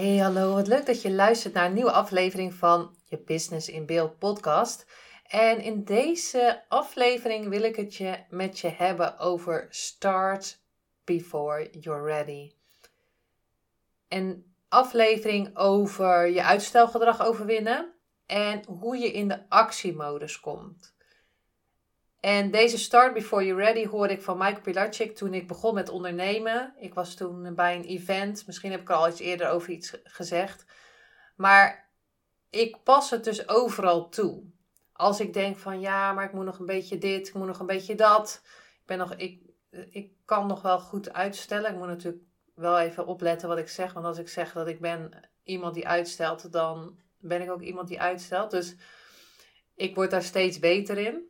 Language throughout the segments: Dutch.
Hey, hallo. Wat leuk dat je luistert naar een nieuwe aflevering van je Business in Beeld podcast. En in deze aflevering wil ik het je met je hebben over start before you're ready. Een aflevering over je uitstelgedrag overwinnen en hoe je in de actiemodus komt. En deze Start Before You're Ready hoorde ik van Michael Pilarczyk toen ik begon met ondernemen. Ik was toen bij een event, misschien heb ik er al iets eerder over iets gezegd. Maar ik pas het dus overal toe. Als ik denk van ja, maar ik moet nog een beetje dit, ik moet nog een beetje dat. Ik, ben nog, ik, ik kan nog wel goed uitstellen. Ik moet natuurlijk wel even opletten wat ik zeg. Want als ik zeg dat ik ben iemand die uitstelt, dan ben ik ook iemand die uitstelt. Dus ik word daar steeds beter in.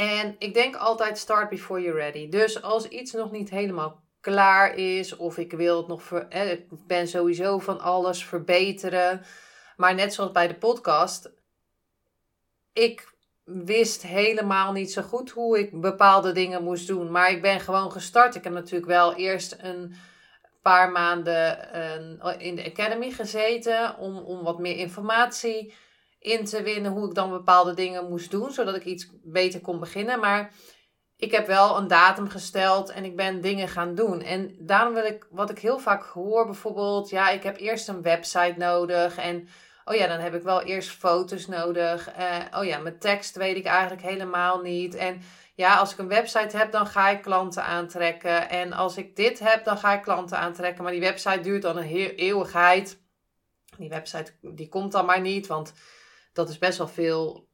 En ik denk altijd start before you're ready. Dus als iets nog niet helemaal klaar is, of ik wil het nog ver, eh, ik ben sowieso van alles verbeteren. Maar net zoals bij de podcast, ik wist helemaal niet zo goed hoe ik bepaalde dingen moest doen. Maar ik ben gewoon gestart. Ik heb natuurlijk wel eerst een paar maanden in de academy gezeten om, om wat meer informatie in te winnen hoe ik dan bepaalde dingen moest doen, zodat ik iets beter kon beginnen. Maar ik heb wel een datum gesteld en ik ben dingen gaan doen. En daarom wil ik, wat ik heel vaak hoor, bijvoorbeeld, ja, ik heb eerst een website nodig en oh ja, dan heb ik wel eerst foto's nodig. Uh, oh ja, mijn tekst weet ik eigenlijk helemaal niet. En ja, als ik een website heb, dan ga ik klanten aantrekken. En als ik dit heb, dan ga ik klanten aantrekken. Maar die website duurt dan een heel eeuwigheid. Die website die komt dan maar niet, want dat is best wel veel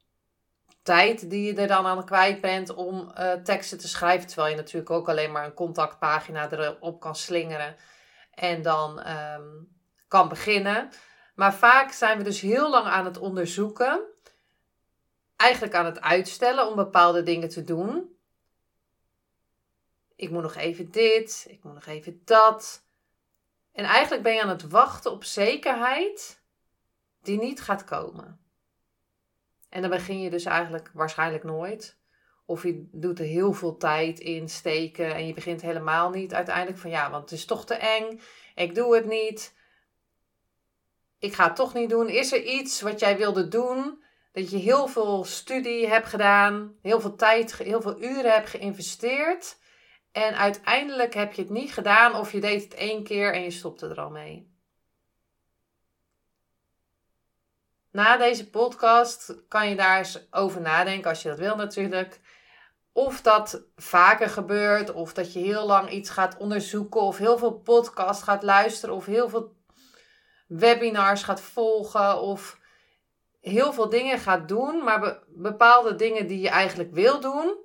tijd die je er dan aan kwijt bent om uh, teksten te schrijven. Terwijl je natuurlijk ook alleen maar een contactpagina erop kan slingeren en dan um, kan beginnen. Maar vaak zijn we dus heel lang aan het onderzoeken, eigenlijk aan het uitstellen om bepaalde dingen te doen. Ik moet nog even dit, ik moet nog even dat. En eigenlijk ben je aan het wachten op zekerheid die niet gaat komen. En dan begin je dus eigenlijk waarschijnlijk nooit. Of je doet er heel veel tijd in steken en je begint helemaal niet uiteindelijk van ja, want het is toch te eng. Ik doe het niet. Ik ga het toch niet doen. Is er iets wat jij wilde doen? Dat je heel veel studie hebt gedaan, heel veel tijd, heel veel uren hebt geïnvesteerd. En uiteindelijk heb je het niet gedaan of je deed het één keer en je stopte er al mee. Na deze podcast kan je daar eens over nadenken, als je dat wil natuurlijk. Of dat vaker gebeurt, of dat je heel lang iets gaat onderzoeken, of heel veel podcasts gaat luisteren, of heel veel webinars gaat volgen, of heel veel dingen gaat doen, maar bepaalde dingen die je eigenlijk wil doen,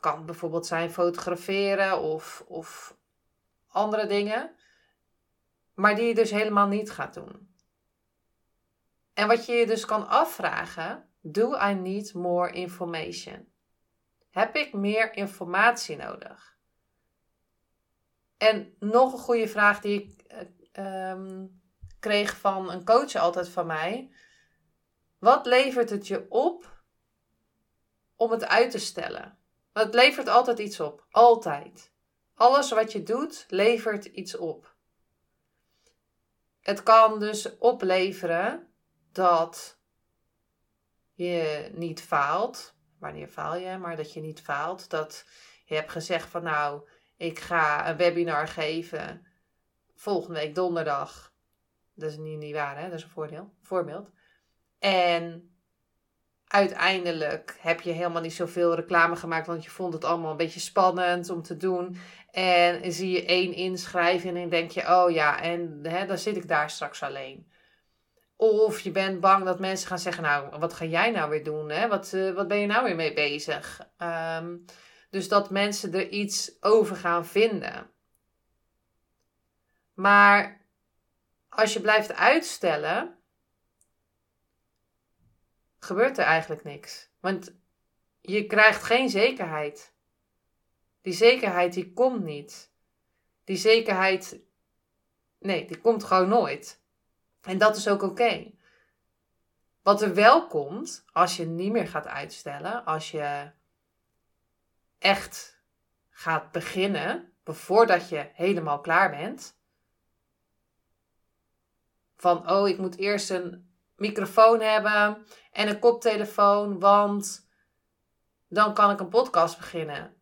kan bijvoorbeeld zijn fotograferen of, of andere dingen, maar die je dus helemaal niet gaat doen. En wat je je dus kan afvragen, do I need more information? Heb ik meer informatie nodig? En nog een goede vraag die ik uh, kreeg van een coach altijd van mij. Wat levert het je op om het uit te stellen? Want het levert altijd iets op. Altijd. Alles wat je doet, levert iets op. Het kan dus opleveren dat je niet faalt. Wanneer faal je? Maar dat je niet faalt. Dat je hebt gezegd van nou, ik ga een webinar geven volgende week donderdag. Dat is niet, niet waar, hè? Dat is een voordeel, voorbeeld. En uiteindelijk heb je helemaal niet zoveel reclame gemaakt, want je vond het allemaal een beetje spannend om te doen. En zie je één inschrijven en denk je, oh ja, en hè, dan zit ik daar straks alleen. Of je bent bang dat mensen gaan zeggen, nou, wat ga jij nou weer doen? Hè? Wat, uh, wat ben je nou weer mee bezig? Um, dus dat mensen er iets over gaan vinden. Maar als je blijft uitstellen, gebeurt er eigenlijk niks. Want je krijgt geen zekerheid. Die zekerheid die komt niet. Die zekerheid, nee, die komt gewoon nooit. En dat is ook oké. Wat er wel komt, als je niet meer gaat uitstellen, als je echt gaat beginnen, voordat je helemaal klaar bent. Van, oh, ik moet eerst een microfoon hebben en een koptelefoon, want dan kan ik een podcast beginnen.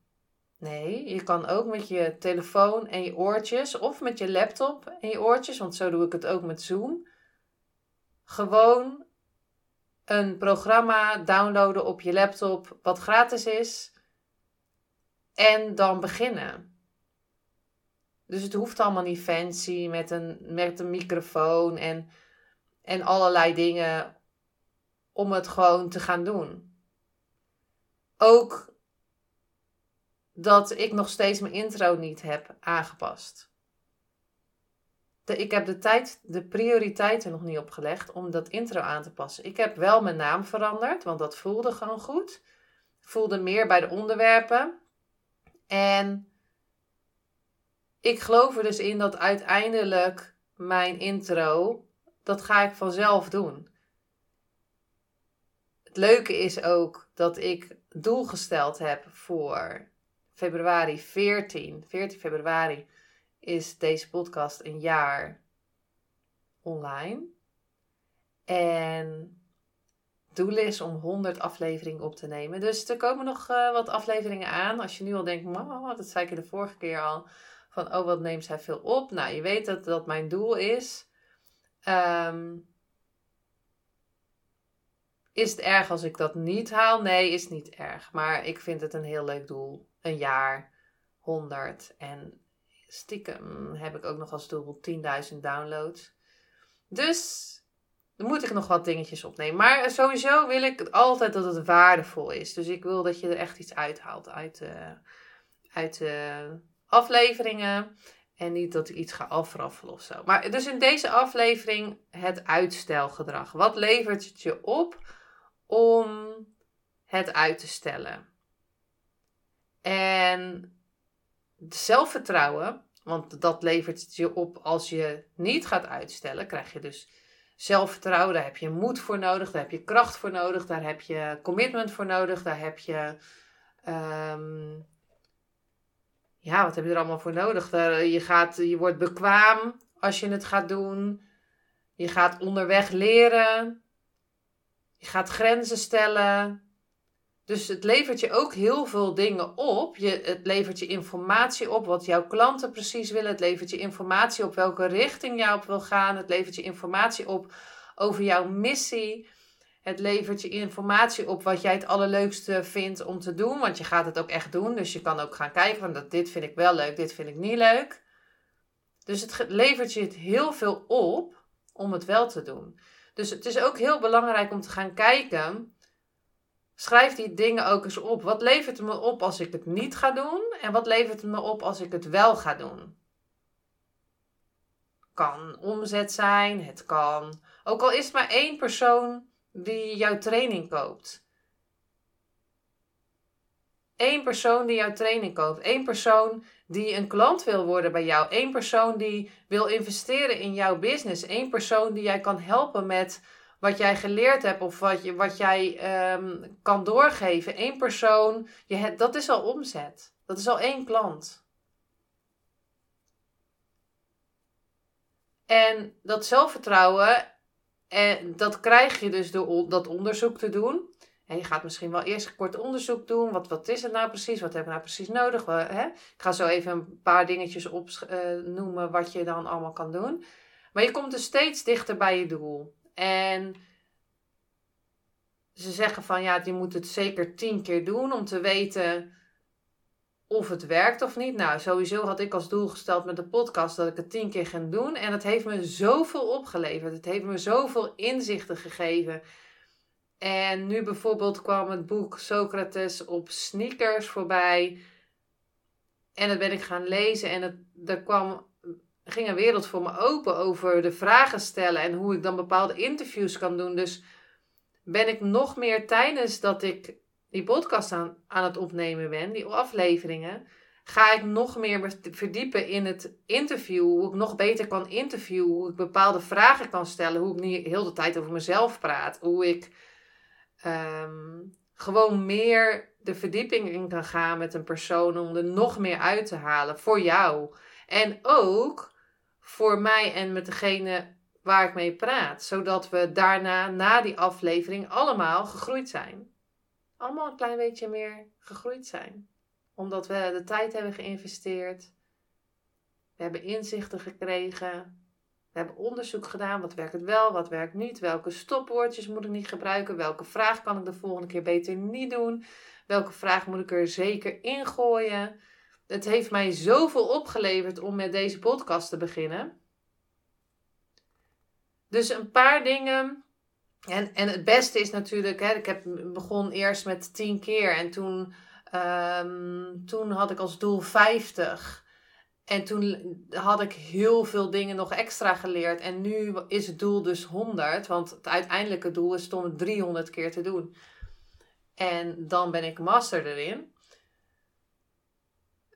Nee, je kan ook met je telefoon en je oortjes of met je laptop en je oortjes, want zo doe ik het ook met Zoom. Gewoon een programma downloaden op je laptop wat gratis is en dan beginnen. Dus het hoeft allemaal niet fancy met een, met een microfoon en, en allerlei dingen om het gewoon te gaan doen. Ook dat ik nog steeds mijn intro niet heb aangepast. Ik heb de tijd, de prioriteiten nog niet opgelegd om dat intro aan te passen. Ik heb wel mijn naam veranderd, want dat voelde gewoon goed. Voelde meer bij de onderwerpen. En ik geloof er dus in dat uiteindelijk mijn intro, dat ga ik vanzelf doen. Het leuke is ook dat ik doel gesteld heb voor februari 14. 14 februari is deze podcast een jaar online. En doel is om 100 afleveringen op te nemen. Dus er komen nog uh, wat afleveringen aan. Als je nu al denkt, mama, dat zei ik de vorige keer al. Van, oh, wat neemt zij veel op? Nou, je weet dat dat mijn doel is. Um, is het erg als ik dat niet haal? Nee, is niet erg. Maar ik vind het een heel leuk doel. Een jaar, 100. En stiekem heb ik ook nog als doel 10.000 downloads. Dus moet ik nog wat dingetjes opnemen. Maar sowieso wil ik altijd dat het waardevol is. Dus ik wil dat je er echt iets uithaalt uit, uh, uit de afleveringen. En niet dat ik iets ga afraffelen of zo. Maar dus in deze aflevering het uitstelgedrag. Wat levert het je op om het uit te stellen? En zelfvertrouwen, want dat levert het je op als je niet gaat uitstellen, krijg je dus zelfvertrouwen, daar heb je moed voor nodig, daar heb je kracht voor nodig, daar heb je commitment voor nodig, daar heb je. Ehm, ja, wat heb je er allemaal voor nodig? je, gaat, je wordt bekwaam als je het gaat doen. Je gaat onderweg leren. Je gaat grenzen stellen. Dus het levert je ook heel veel dingen op. Je, het levert je informatie op wat jouw klanten precies willen. Het levert je informatie op welke richting jij op wil gaan. Het levert je informatie op over jouw missie. Het levert je informatie op wat jij het allerleukste vindt om te doen. Want je gaat het ook echt doen. Dus je kan ook gaan kijken van dat, dit vind ik wel leuk, dit vind ik niet leuk. Dus het levert je het heel veel op om het wel te doen. Dus het is ook heel belangrijk om te gaan kijken Schrijf die dingen ook eens op. Wat levert het me op als ik het niet ga doen? En wat levert het me op als ik het wel ga doen? Kan omzet zijn, het kan. Ook al is maar één persoon die jouw training koopt. Eén persoon die jouw training koopt. Eén persoon die een klant wil worden bij jou. Eén persoon die wil investeren in jouw business. Eén persoon die jij kan helpen met wat jij geleerd hebt of wat, je, wat jij ehm, kan doorgeven. Eén persoon, je, dat is al omzet. Dat is al één klant. En dat zelfvertrouwen, en dat krijg je dus door dat onderzoek te doen. En je gaat misschien wel eerst kort onderzoek doen. Wat, wat is het nou precies? Wat hebben we nou precies nodig? Hè? Ik ga zo even een paar dingetjes opnoemen uh, wat je dan allemaal kan doen. Maar je komt dus steeds dichter bij je doel. En ze zeggen van ja, je moet het zeker tien keer doen om te weten of het werkt of niet. Nou, sowieso had ik als doel gesteld met de podcast dat ik het tien keer ga doen. En dat heeft me zoveel opgeleverd. Het heeft me zoveel inzichten gegeven. En nu bijvoorbeeld kwam het boek Socrates op sneakers voorbij. En dat ben ik gaan lezen. En het, er kwam ging een wereld voor me open over de vragen stellen en hoe ik dan bepaalde interviews kan doen. Dus ben ik nog meer tijdens dat ik die podcast aan, aan het opnemen ben, die afleveringen, ga ik nog meer verdiepen in het interview. Hoe ik nog beter kan interviewen. Hoe ik bepaalde vragen kan stellen. Hoe ik niet heel de tijd over mezelf praat. Hoe ik ehm, gewoon meer de verdieping in kan gaan met een persoon. Om er nog meer uit te halen voor jou. En ook voor mij en met degene waar ik mee praat. Zodat we daarna, na die aflevering, allemaal gegroeid zijn. Allemaal een klein beetje meer gegroeid zijn omdat we de tijd hebben geïnvesteerd. We hebben inzichten gekregen. We hebben onderzoek gedaan. Wat werkt wel, wat werkt niet? Welke stopwoordjes moet ik niet gebruiken? Welke vraag kan ik de volgende keer beter niet doen? Welke vraag moet ik er zeker ingooien? Het heeft mij zoveel opgeleverd om met deze podcast te beginnen. Dus een paar dingen. En, en het beste is natuurlijk, hè, ik heb, begon eerst met tien keer en toen Um, toen had ik als doel 50. En toen had ik heel veel dingen nog extra geleerd. En nu is het doel dus 100. Want het uiteindelijke doel is om het 300 keer te doen. En dan ben ik master erin.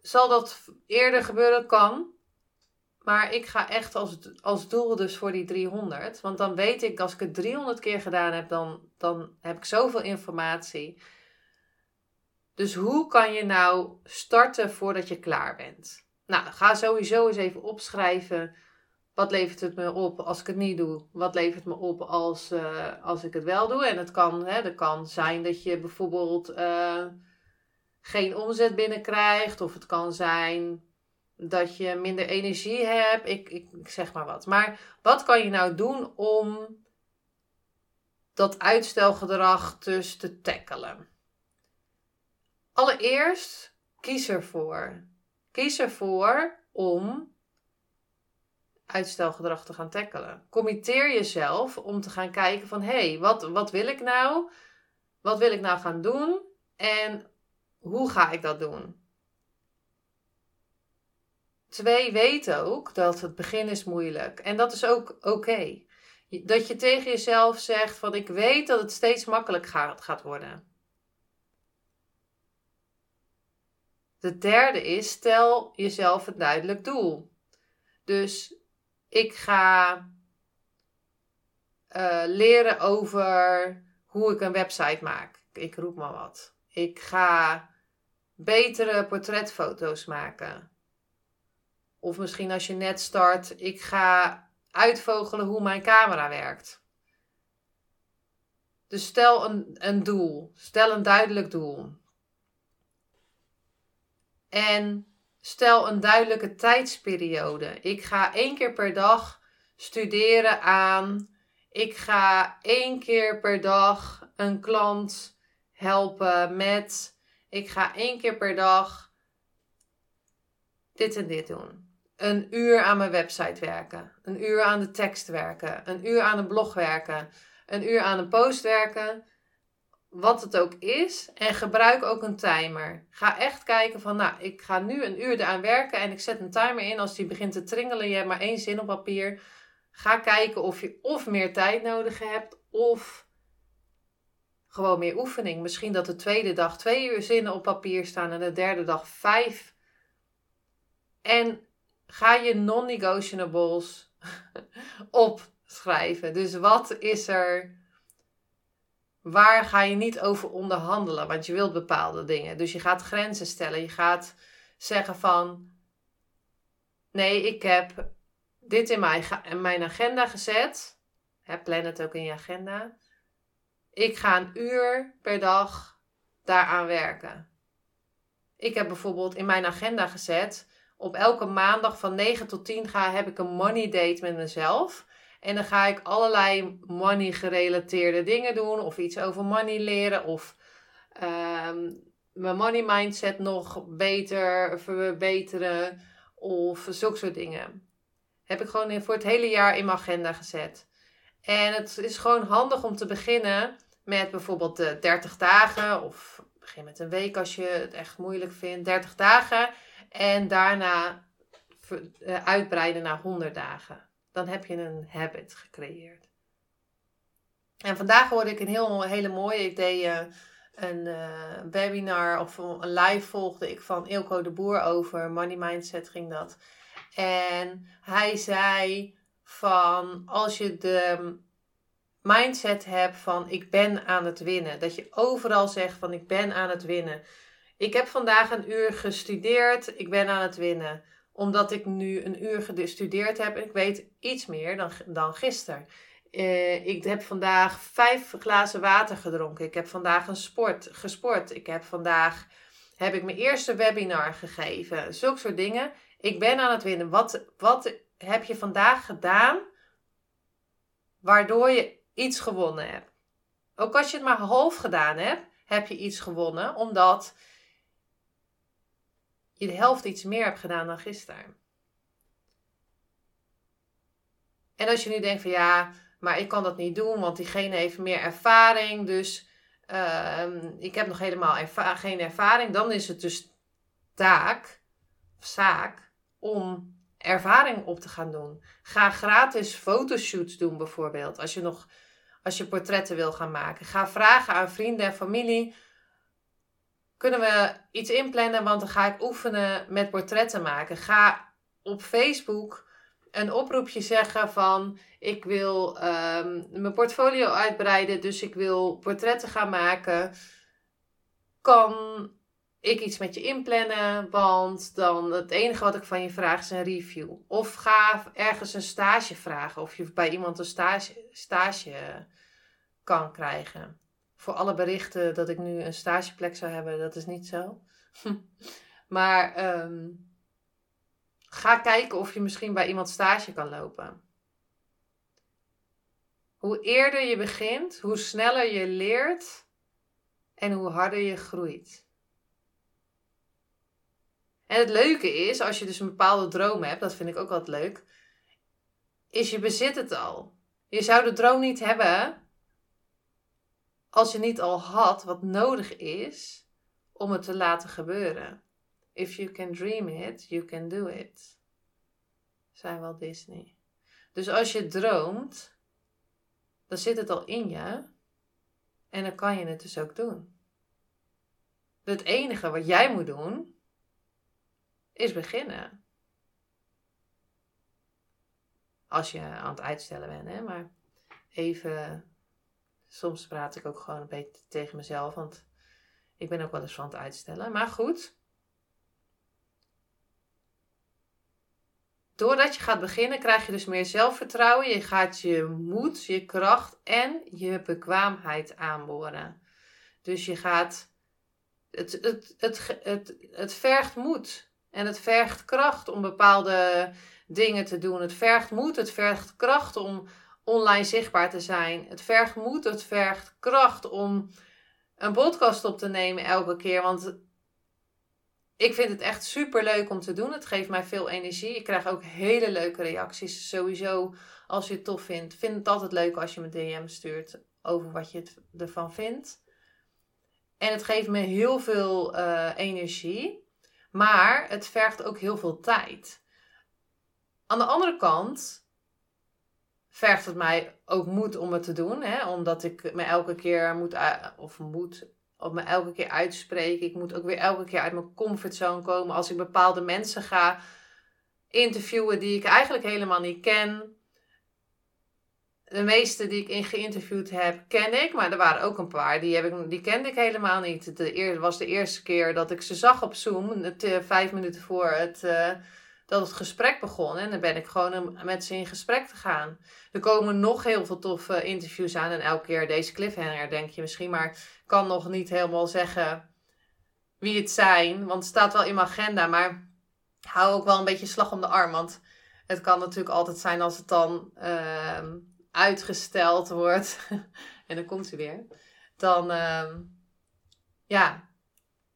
Zal dat eerder gebeuren? Kan. Maar ik ga echt als, als doel dus voor die 300. Want dan weet ik, als ik het 300 keer gedaan heb, dan, dan heb ik zoveel informatie. Dus hoe kan je nou starten voordat je klaar bent? Nou, ga sowieso eens even opschrijven. Wat levert het me op als ik het niet doe? Wat levert het me op als, uh, als ik het wel doe? En het kan, hè, het kan zijn dat je bijvoorbeeld uh, geen omzet binnenkrijgt. Of het kan zijn dat je minder energie hebt. Ik, ik, zeg maar wat. Maar wat kan je nou doen om dat uitstelgedrag dus te tackelen? Allereerst kies ervoor. Kies ervoor om uitstelgedrag te gaan tackelen. Committeer jezelf om te gaan kijken van hé, hey, wat, wat wil ik nou? Wat wil ik nou gaan doen? En hoe ga ik dat doen? Twee, weet ook dat het begin is moeilijk. En dat is ook oké. Dat je tegen jezelf zegt van ik weet dat het steeds makkelijk gaat, worden. De derde is, stel jezelf een duidelijk doel. Dus ik ga uh, leren over hoe ik een website maak. Ik roep maar wat. Ik ga betere portretfoto's maken. Of misschien als je net start, ik ga uitvogelen hoe mijn camera werkt. Dus stel een, een doel. Stel een duidelijk doel. En stel een duidelijke tijdsperiode. Ik ga één keer per dag studeren aan. Ik ga één keer per dag een klant helpen met. Ik ga één keer per dag dit en dit doen. Een uur aan mijn website werken. Een uur aan de tekst werken. Een uur aan een blog werken. Een uur aan een post werken wat het ook is. En gebruik ook een timer. Ga echt kijken van, nou, ik ga nu een uur eraan werken en ik zet een timer in. Als die begint te tringelen, je hebt maar één zin op papier. Ga kijken of je of meer tijd nodig hebt of gewoon meer oefening. Misschien dat de tweede dag twee uur zinnen op papier staan en de derde dag vijf. En ga je non-negotiables opschrijven. Dus wat is er waar ga je niet over onderhandelen? Want je wilt bepaalde dingen. Dus je gaat grenzen stellen. Je gaat zeggen van... Nee, ik heb dit in mijn, mijn agenda gezet. Hè, plan het ook in je agenda. Ik ga een uur per dag daaraan werken. Ik heb bijvoorbeeld in mijn agenda gezet... Op elke maandag van 9 tot 10 ga, heb ik een money date met mezelf. En dan ga ik allerlei money gerelateerde dingen doen. Of iets over money leren. Of ehm, mijn money mindset nog beter verbeteren. Of zulke soort dingen. Heb ik gewoon voor het hele jaar in mijn agenda gezet. En het is gewoon handig om te beginnen met bijvoorbeeld de 30 dagen. Of begin met een week als je het echt moeilijk vindt. 30 dagen. En daarna eh, uitbreiden naar 100 dagen. Dan heb je een habit gecreëerd. En vandaag hoorde ik een heel, hele mooie. Ik deed uh, een webinar of een live volgde ik van Ilko de Boer over money mindset ging dat. En hij zei van als je de mindset hebt van ik ben aan het winnen. Dat je overal zegt van ik ben aan het winnen. Ik heb vandaag een uur gestudeerd, ik ben aan het winnen. Omdat ik nu een uur gestudeerd heb en ik weet iets meer dan, dan gisteren. Uh, ik heb vandaag vijf glazen water gedronken. Ik heb vandaag een sport, gesport. Ik heb vandaag heb ik mijn eerste webinar gegeven. Zulke soort dingen. Ik ben aan het winnen. Wat, wat heb je vandaag gedaan waardoor je iets gewonnen hebt? Ook als je het maar half gedaan hebt, heb je iets gewonnen. Omdat je de helft iets meer hebt gedaan dan gisteren. En als je nu denkt van ja, maar ik kan dat niet doen, want diegene heeft meer ervaring. Dus uh, ik heb nog helemaal geen ervaring. Dan is het dus taak, zaak, om ervaring op te gaan doen. Ga gratis fotoshoots doen bijvoorbeeld. Als je nog als je portretten wil gaan maken. Ga vragen aan vrienden en familie. Kunnen we iets inplannen? Want dan ga ik oefenen met portretten maken. Ga op Facebook een oproepje zeggen van ik wil um, mijn portfolio uitbreiden, dus ik wil portretten gaan maken. Kan ik iets met je inplannen? Want dan het enige wat ik van je vraag is een review. Of ga ergens een stage vragen of je bij iemand een stage, stage kan krijgen. Voor alle berichten dat ik nu een stageplek zou hebben, dat is niet zo. maar um, Ga kijken of je misschien bij iemand stage kan lopen. Hoe eerder je begint, hoe sneller je leert en hoe harder je groeit. En het leuke is, als je dus een bepaalde droom hebt, dat vind ik ook altijd leuk, is je bezit het al. Je zou de droom niet hebben als je niet al had wat nodig is om het te laten gebeuren. If you can dream it, you can do it. Zei wel Disney. Dus als je droomt, dan zit het al in je. En dan kan je het dus ook doen. Het enige wat jij moet doen, is beginnen. Als je aan het uitstellen bent, hè. Maar even, soms praat ik ook gewoon een beetje tegen mezelf, want ik ben ook wel eens van het uitstellen. Maar goed, Doordat je gaat beginnen, krijg je dus meer zelfvertrouwen. Je gaat je moed, je kracht en je bekwaamheid aanboren. Dus je gaat. Het, het, het, het, het vergt moed. En het vergt kracht om bepaalde dingen te doen. Het vergt moed, het vergt kracht om online zichtbaar te zijn. Het vergt moed, het vergt kracht om een podcast op te nemen elke keer. Want ik vind het echt super leuk om te doen. Het geeft mij veel energie. Ik krijg ook hele leuke reacties. Sowieso, als je het tof vindt. Vind het altijd leuk als je me DM stuurt over wat je ervan vindt. En het geeft me heel veel uh, energie. Maar het vergt ook heel veel tijd. Aan de andere kant vergt het mij ook moed om het te doen. Hè? Omdat ik me elke keer moet, of moet, op me elke keer uitspreken. Ik moet ook weer elke keer uit mijn comfortzone komen. Als ik bepaalde mensen ga interviewen die ik eigenlijk helemaal niet ken. De meeste die ik in geïnterviewd heb, ken ik. Maar er waren ook een paar die, heb ik, die kende ik helemaal niet. Het was de eerste keer dat ik ze zag op Zoom. Het, uh, vijf minuten voor het, uh, dat het gesprek begon. En dan ben ik gewoon met ze in gesprek te gaan. Er komen nog heel veel toffe interviews aan. En elke keer deze cliffhanger denk je misschien. Maar ik kan nog niet helemaal zeggen wie het zijn. Want het staat wel in mijn agenda. Maar hou ook wel een beetje slag om de arm. Want het kan natuurlijk altijd zijn als het dan uh, uitgesteld wordt. en dan komt ze weer. Dan, uh, ja,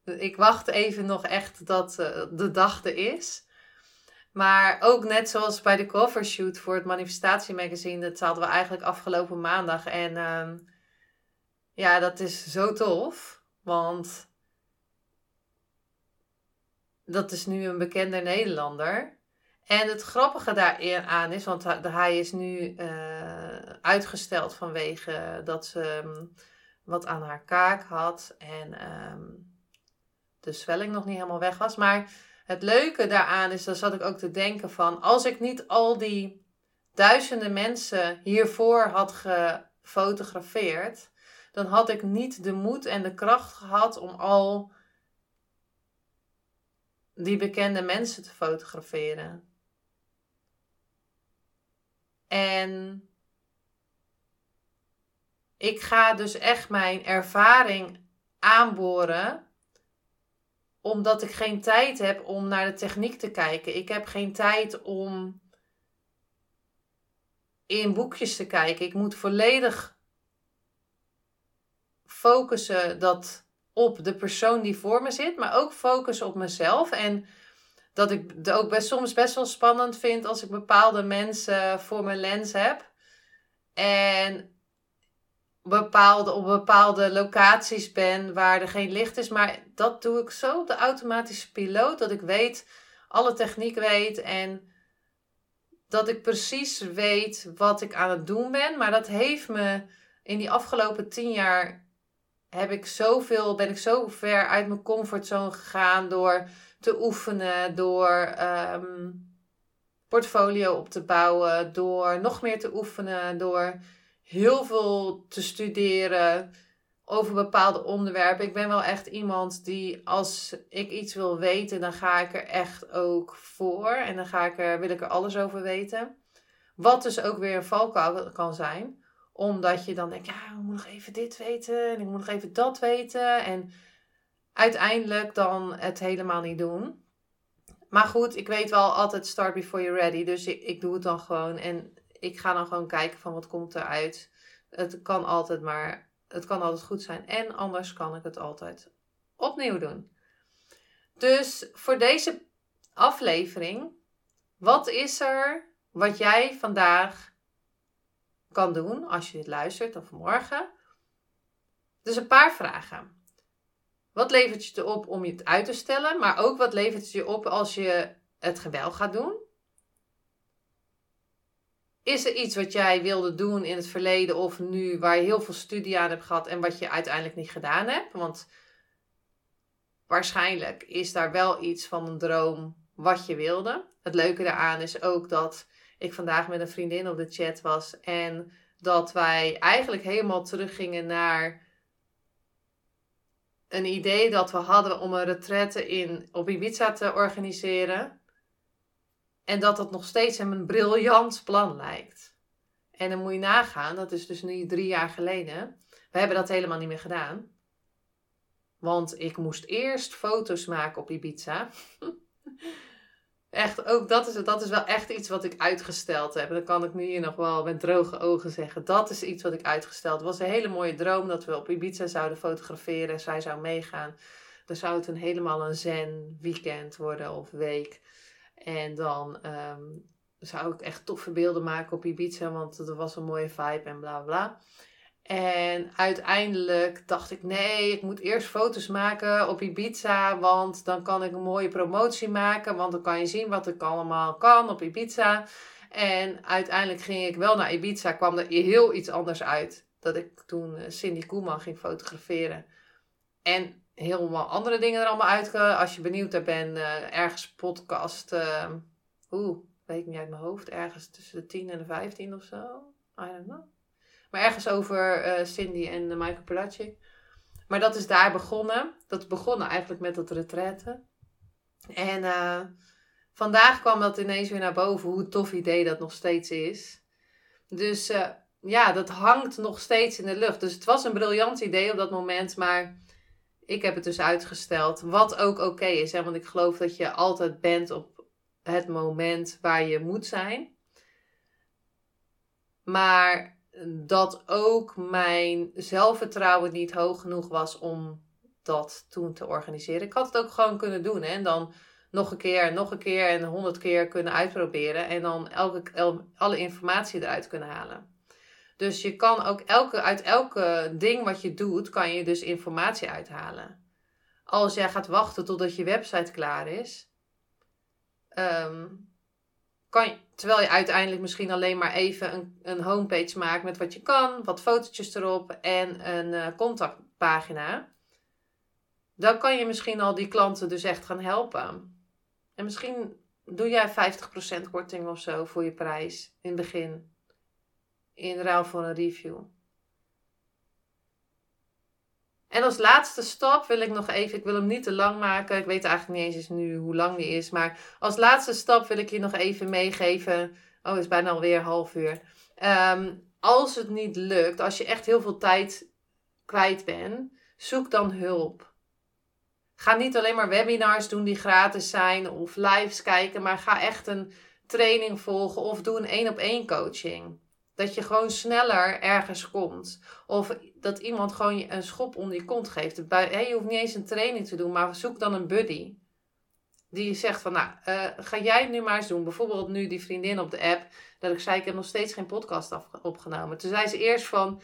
ik wacht even nog echt dat uh, de dag er is. Maar ook net zoals bij de covershoot voor het manifestatiemagazine, dat hadden we eigenlijk afgelopen maandag. En uh, ja, dat is zo tof. Want dat is nu een bekende Nederlander. En het grappige daaraan is, want hij is nu uh, uitgesteld vanwege dat ze um, wat aan haar kaak had en um, de zwelling nog niet helemaal weg was. Maar het leuke daaraan is, dan zat ik ook te denken van, als ik niet al die duizenden mensen hiervoor had gefotografeerd, dan had ik niet de moed en de kracht gehad om al die bekende mensen te fotograferen. En ik ga dus echt mijn ervaring aanboren, omdat ik geen tijd heb om naar de techniek te kijken. Ik heb geen tijd om in boekjes te kijken. Ik moet volledig focussen dat op de persoon die voor me zit, maar ook focussen op mezelf. En dat ik het ook best, soms best wel spannend vind als ik bepaalde mensen voor mijn lens heb. En bepaalde, op bepaalde locaties ben waar er geen licht is. Maar dat doe ik zo op de automatische piloot dat ik weet, alle techniek weet en dat ik precies weet wat ik aan het doen ben. Maar dat heeft me in die afgelopen tien jaar heb ik zoveel, ben ik zo ver uit mijn comfortzone gegaan door te oefenen, door um, portfolio op te bouwen, door nog meer te oefenen, door heel veel te studeren over bepaalde onderwerpen. Ik ben wel echt iemand die als ik iets wil weten, dan ga ik er echt ook voor en dan ga ik er, wil ik er alles over weten. Wat dus ook weer een valkuil kan zijn omdat je dan denkt, ja, ik moet nog even dit weten en ik moet nog even dat weten. En uiteindelijk dan het helemaal niet doen. Maar goed, ik weet wel altijd start before you're ready. Dus ik, doe het dan gewoon. En ik ga dan gewoon kijken van wat komt eruit. Het kan altijd maar, het kan altijd goed zijn. En anders kan ik het altijd opnieuw doen. Dus voor deze aflevering, wat is er wat jij vandaag kan doen als je dit luistert of morgen? Dus een paar vragen. Wat levert je op om je het uit te stellen? Maar ook wat levert het je op als je het gewel gaat doen? Is er iets wat jij wilde doen in het verleden of nu waar je heel veel studie aan hebt gehad en wat je uiteindelijk niet gedaan hebt? Want waarschijnlijk is daar wel iets van een droom wat je wilde. Het leuke daaraan is ook dat ik vandaag met een vriendin op de chat was en dat wij eigenlijk helemaal teruggingen naar een idee dat we hadden om een retraite in, op Ibiza te organiseren. En dat dat nog steeds hem een briljant plan lijkt. En dan moet je nagaan, dat is dus nu drie jaar geleden. We hebben dat helemaal niet meer gedaan. Want ik moest eerst foto's maken op Ibiza. echt, ook dat is, dat is wel echt iets wat ik uitgesteld heb. En dan kan ik nu hier nog wel met droge ogen zeggen. Dat is iets wat ik uitgesteld. Het was een hele mooie droom dat we op Ibiza zouden fotograferen. Zij zou meegaan. Dan zou het een helemaal een zen weekend worden of week. En dan ehm, zou ik echt toffe beelden maken op Ibiza. Want er was een mooie vibe en bla bla. En uiteindelijk dacht ik, nee, ik moet eerst foto's maken op Ibiza, want dan kan ik een mooie promotie maken, want dan kan je zien wat ik allemaal kan op Ibiza. En uiteindelijk ging ik wel naar Ibiza, kwam er heel iets anders uit. Dat ik toen eh, Cindy Koeman ging fotograferen. En helemaal andere dingen er allemaal uit. Als je benieuwd naar bent, uh, ergens podcast, uh, oeh, weet ik niet uit mijn hoofd, ergens tussen de 10 en de 15 of zo. I don't know. Maar ergens over uh, Cindy en uh, Michael Pelagic. Maar dat is daar begonnen. Dat begonnen eigenlijk met dat retraite. En uh, vandaag kwam dat ineens weer naar boven. Hoe tof idee dat nog steeds is. Dus ja, dat hangt nog steeds in de lucht. Dus het was een briljant idee op dat moment. Maar ik heb het dus uitgesteld. Wat ook oké is. Hè? Want ik geloof dat je altijd bent op het moment waar je moet zijn. Maar dat ook mijn zelfvertrouwen niet hoog genoeg was om dat toen te organiseren. Ik had het ook gewoon kunnen doen hè? en dan nog een keer nog een keer en honderd keer kunnen uitproberen en dan elke, alle informatie eruit kunnen halen. Dus je kan ook elke, uit elke ding wat je doet, kan je dus informatie uithalen. Als jij gaat wachten totdat je website klaar is, um, terwijl je uiteindelijk misschien alleen maar even een, een homepage maakt met wat je kan, wat fotootjes erop en een uh, contactpagina. Dan kan je misschien al die klanten dus echt gaan helpen. En misschien doe jij 50% korting of zo voor je prijs in het begin. In ruil voor een review. En als laatste stap wil ik nog even, ik wil hem niet te lang maken. Ik weet eigenlijk niet eens nu hoe lang die is. Maar als laatste stap wil ik je nog even meegeven. Oh, het is bijna alweer half uur. Ehm, als het niet lukt, als je echt heel veel tijd kwijt bent, zoek dan hulp. Ga niet alleen maar webinars doen die gratis zijn of lives kijken, maar ga echt een training volgen of doe een één op één coaching. Dat je gewoon sneller ergens komt. Of dat iemand gewoon een schop onder je kont geeft. je hoeft niet eens een training te doen, maar zoek dan een buddy. Die zegt van, nou, uh, ga jij nu maar eens doen. Bijvoorbeeld nu die vriendin op de app. Dat ik zei, ik heb nog steeds geen podcast opgenomen. Toen zei ze eerst van,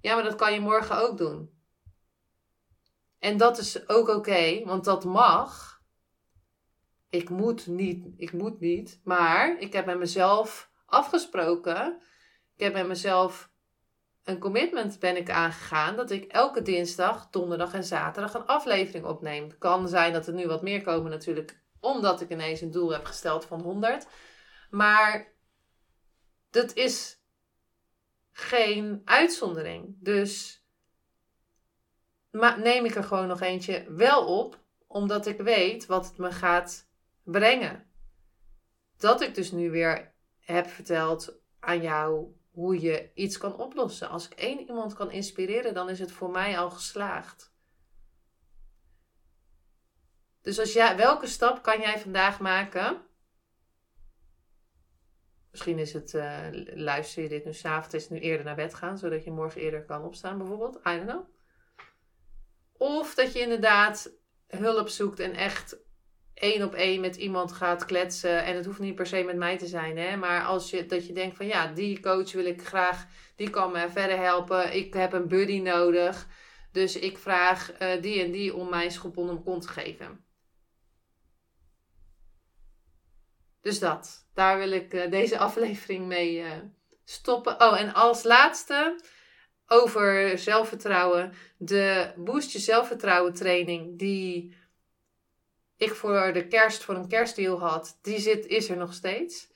ja, maar dat kan je morgen ook doen. En dat is ook oké, want dat mag. Ik moet niet, ik moet niet. Maar ik heb met mezelf afgesproken ik heb met mezelf een commitment ben ik aangegaan dat ik elke dinsdag, donderdag en zaterdag een aflevering opneem. Het kan zijn dat er nu wat meer komen natuurlijk, omdat ik ineens een doel heb gesteld van 100. Maar dat is geen uitzondering. Dus neem ik er gewoon nog eentje wel op, omdat ik weet wat het me gaat brengen. Dat ik dus nu weer heb verteld aan jou hoe je iets kan oplossen. Als ik één iemand kan inspireren, dan is het voor mij al geslaagd. Dus als jij, welke stap kan jij vandaag maken? Misschien is het, uh, luister je dit nu s'avonds, is het nu eerder naar bed gaan, zodat je morgen eerder kan opstaan bijvoorbeeld. I don't know. Of dat je inderdaad hulp zoekt en echt één op één met iemand gaat kletsen. En het hoeft niet per se met mij te zijn. Hè? Maar als je, dat je denkt van ja, die coach wil ik graag. Die kan me verder helpen. Ik heb een buddy nodig. Dus ik vraag uh, die en die om mij schop onder mijn kont te geven. Dus dat. Daar wil ik uh, deze aflevering mee uh, stoppen. Oh, en als laatste over zelfvertrouwen. De Boost Je Zelfvertrouwen training. Die ik voor de kerst voor een kerstdeal had, die zit, is er nog steeds.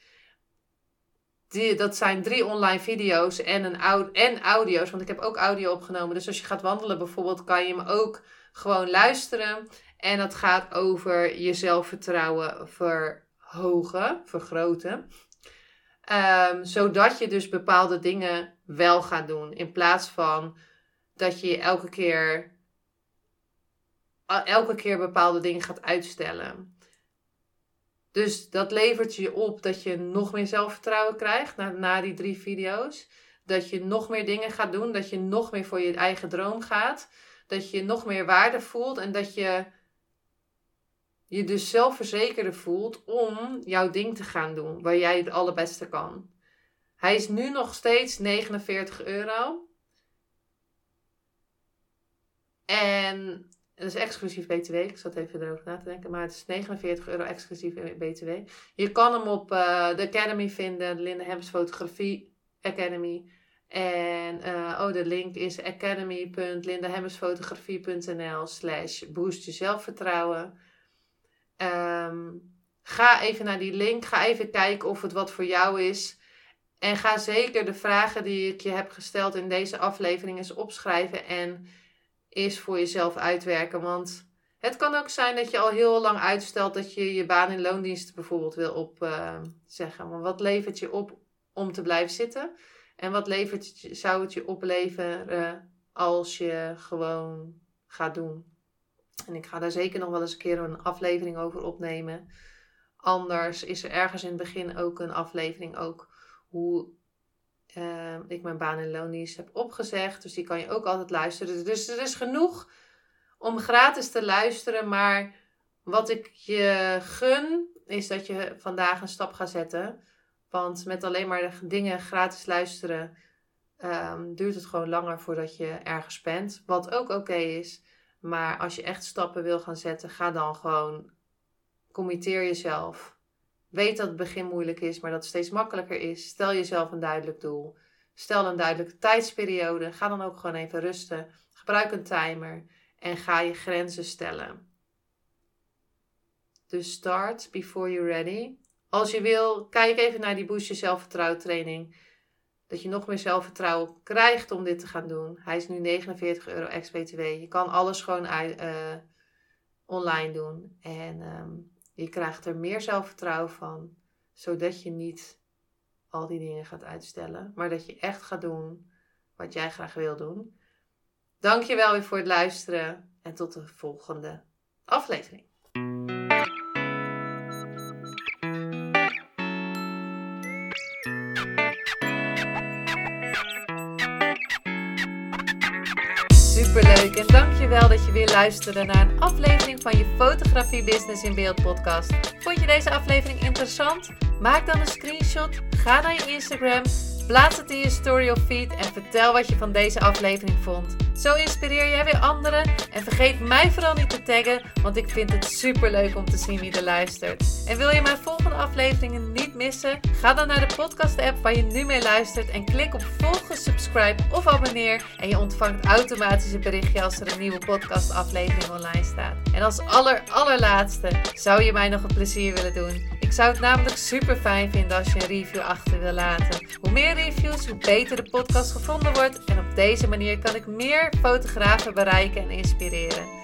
Die, dat zijn drie online video's en, een, en audio's. Want ik heb ook audio opgenomen. Dus als je gaat wandelen bijvoorbeeld, kan je hem ook gewoon luisteren. En dat gaat over je zelfvertrouwen verhogen, vergroten. Um, zodat je dus bepaalde dingen wel gaat doen. In plaats van dat je elke keer elke keer bepaalde dingen gaat uitstellen. Dus dat levert je op dat je nog meer zelfvertrouwen krijgt na, na die drie video's. Dat je nog meer dingen gaat doen. Dat je nog meer voor je eigen droom gaat. Dat je nog meer waarde voelt. En dat je je dus zelfverzekerder voelt om jouw ding te gaan doen. Waar jij het allerbeste kan. Hij is nu nog steeds 49 euro. En het is exclusief BTW. Ik zat even erover na te denken. Maar het is 49 euro exclusief BTW. Je kan hem op uh, de Academy vinden. De Linda Hems Fotografie Academy. En uh, oh, de link is academy.lindahemmersfotografie.nl slash boost je zelfvertrouwen. Um, ga even naar die link. Ga even kijken of het wat voor jou is. En ga zeker de vragen die ik je heb gesteld in deze aflevering eens opschrijven. En is voor jezelf uitwerken. Want het kan ook zijn dat je al heel lang uitstelt dat je je baan in loondienst bijvoorbeeld wil opzeggen. Uh, maar wat levert je op om te blijven zitten? En wat levert, zou het je opleveren als je gewoon gaat doen? En ik ga daar zeker nog wel eens een keer een aflevering over opnemen. Anders is er ergens in het begin ook een aflevering ook hoe uh, ik mijn baan in loondienst heb opgezegd. Dus die kan je ook altijd luisteren. Dus er is genoeg om gratis te luisteren. Maar wat ik je gun, is dat je vandaag een stap gaat zetten. Want met alleen maar de dingen gratis luisteren, um, duurt het gewoon langer voordat je ergens bent. Wat ook oké is. Maar als je echt stappen wil gaan zetten, ga dan gewoon, committeer jezelf Weet dat het begin moeilijk is, maar dat het steeds makkelijker is. Stel jezelf een duidelijk doel. Stel een duidelijke tijdsperiode. Ga dan ook gewoon even rusten. Gebruik een timer en ga je grenzen stellen. Dus start before you're ready. Als je wil, kijk even naar die Boost Je Zelfvertrouwen training. Dat je nog meer zelfvertrouwen krijgt om dit te gaan doen. Hij is nu 49 euro ex-BTW. Je kan alles gewoon uh, online doen. En um, je krijgt er meer zelfvertrouwen van. Zodat je niet al die dingen gaat uitstellen. Maar dat je echt gaat doen wat jij graag wil doen. Dankjewel weer voor het luisteren. En tot de volgende aflevering. Superleuk en dankjewel dat je weer luisterde naar een aflevering van je Fotografie Business in Beeld podcast. Vond je deze aflevering interessant? Maak dan een screenshot, ga naar je Instagram, plaats het in je story of feed en vertel wat je van deze aflevering vond. Zo inspireer jij weer anderen en vergeet mij vooral niet te taggen, want ik vind het super leuk om te zien wie er luistert. En wil je mijn volgende afleveringen niet missen? Ga dan naar de podcast app waar je nu mee luistert en klik op volgen, subscribe of abonneer en je ontvangt automatisch een berichtje als er een nieuwe podcast aflevering online staat. En als aller allerlaatste zou je mij nog een plezier willen doen. Ik zou het namelijk super fijn vinden als je een review achter wil laten. Hoe meer reviews, hoe beter de podcast gevonden wordt en op deze manier kan ik meer fotografen bereiken en inspireren.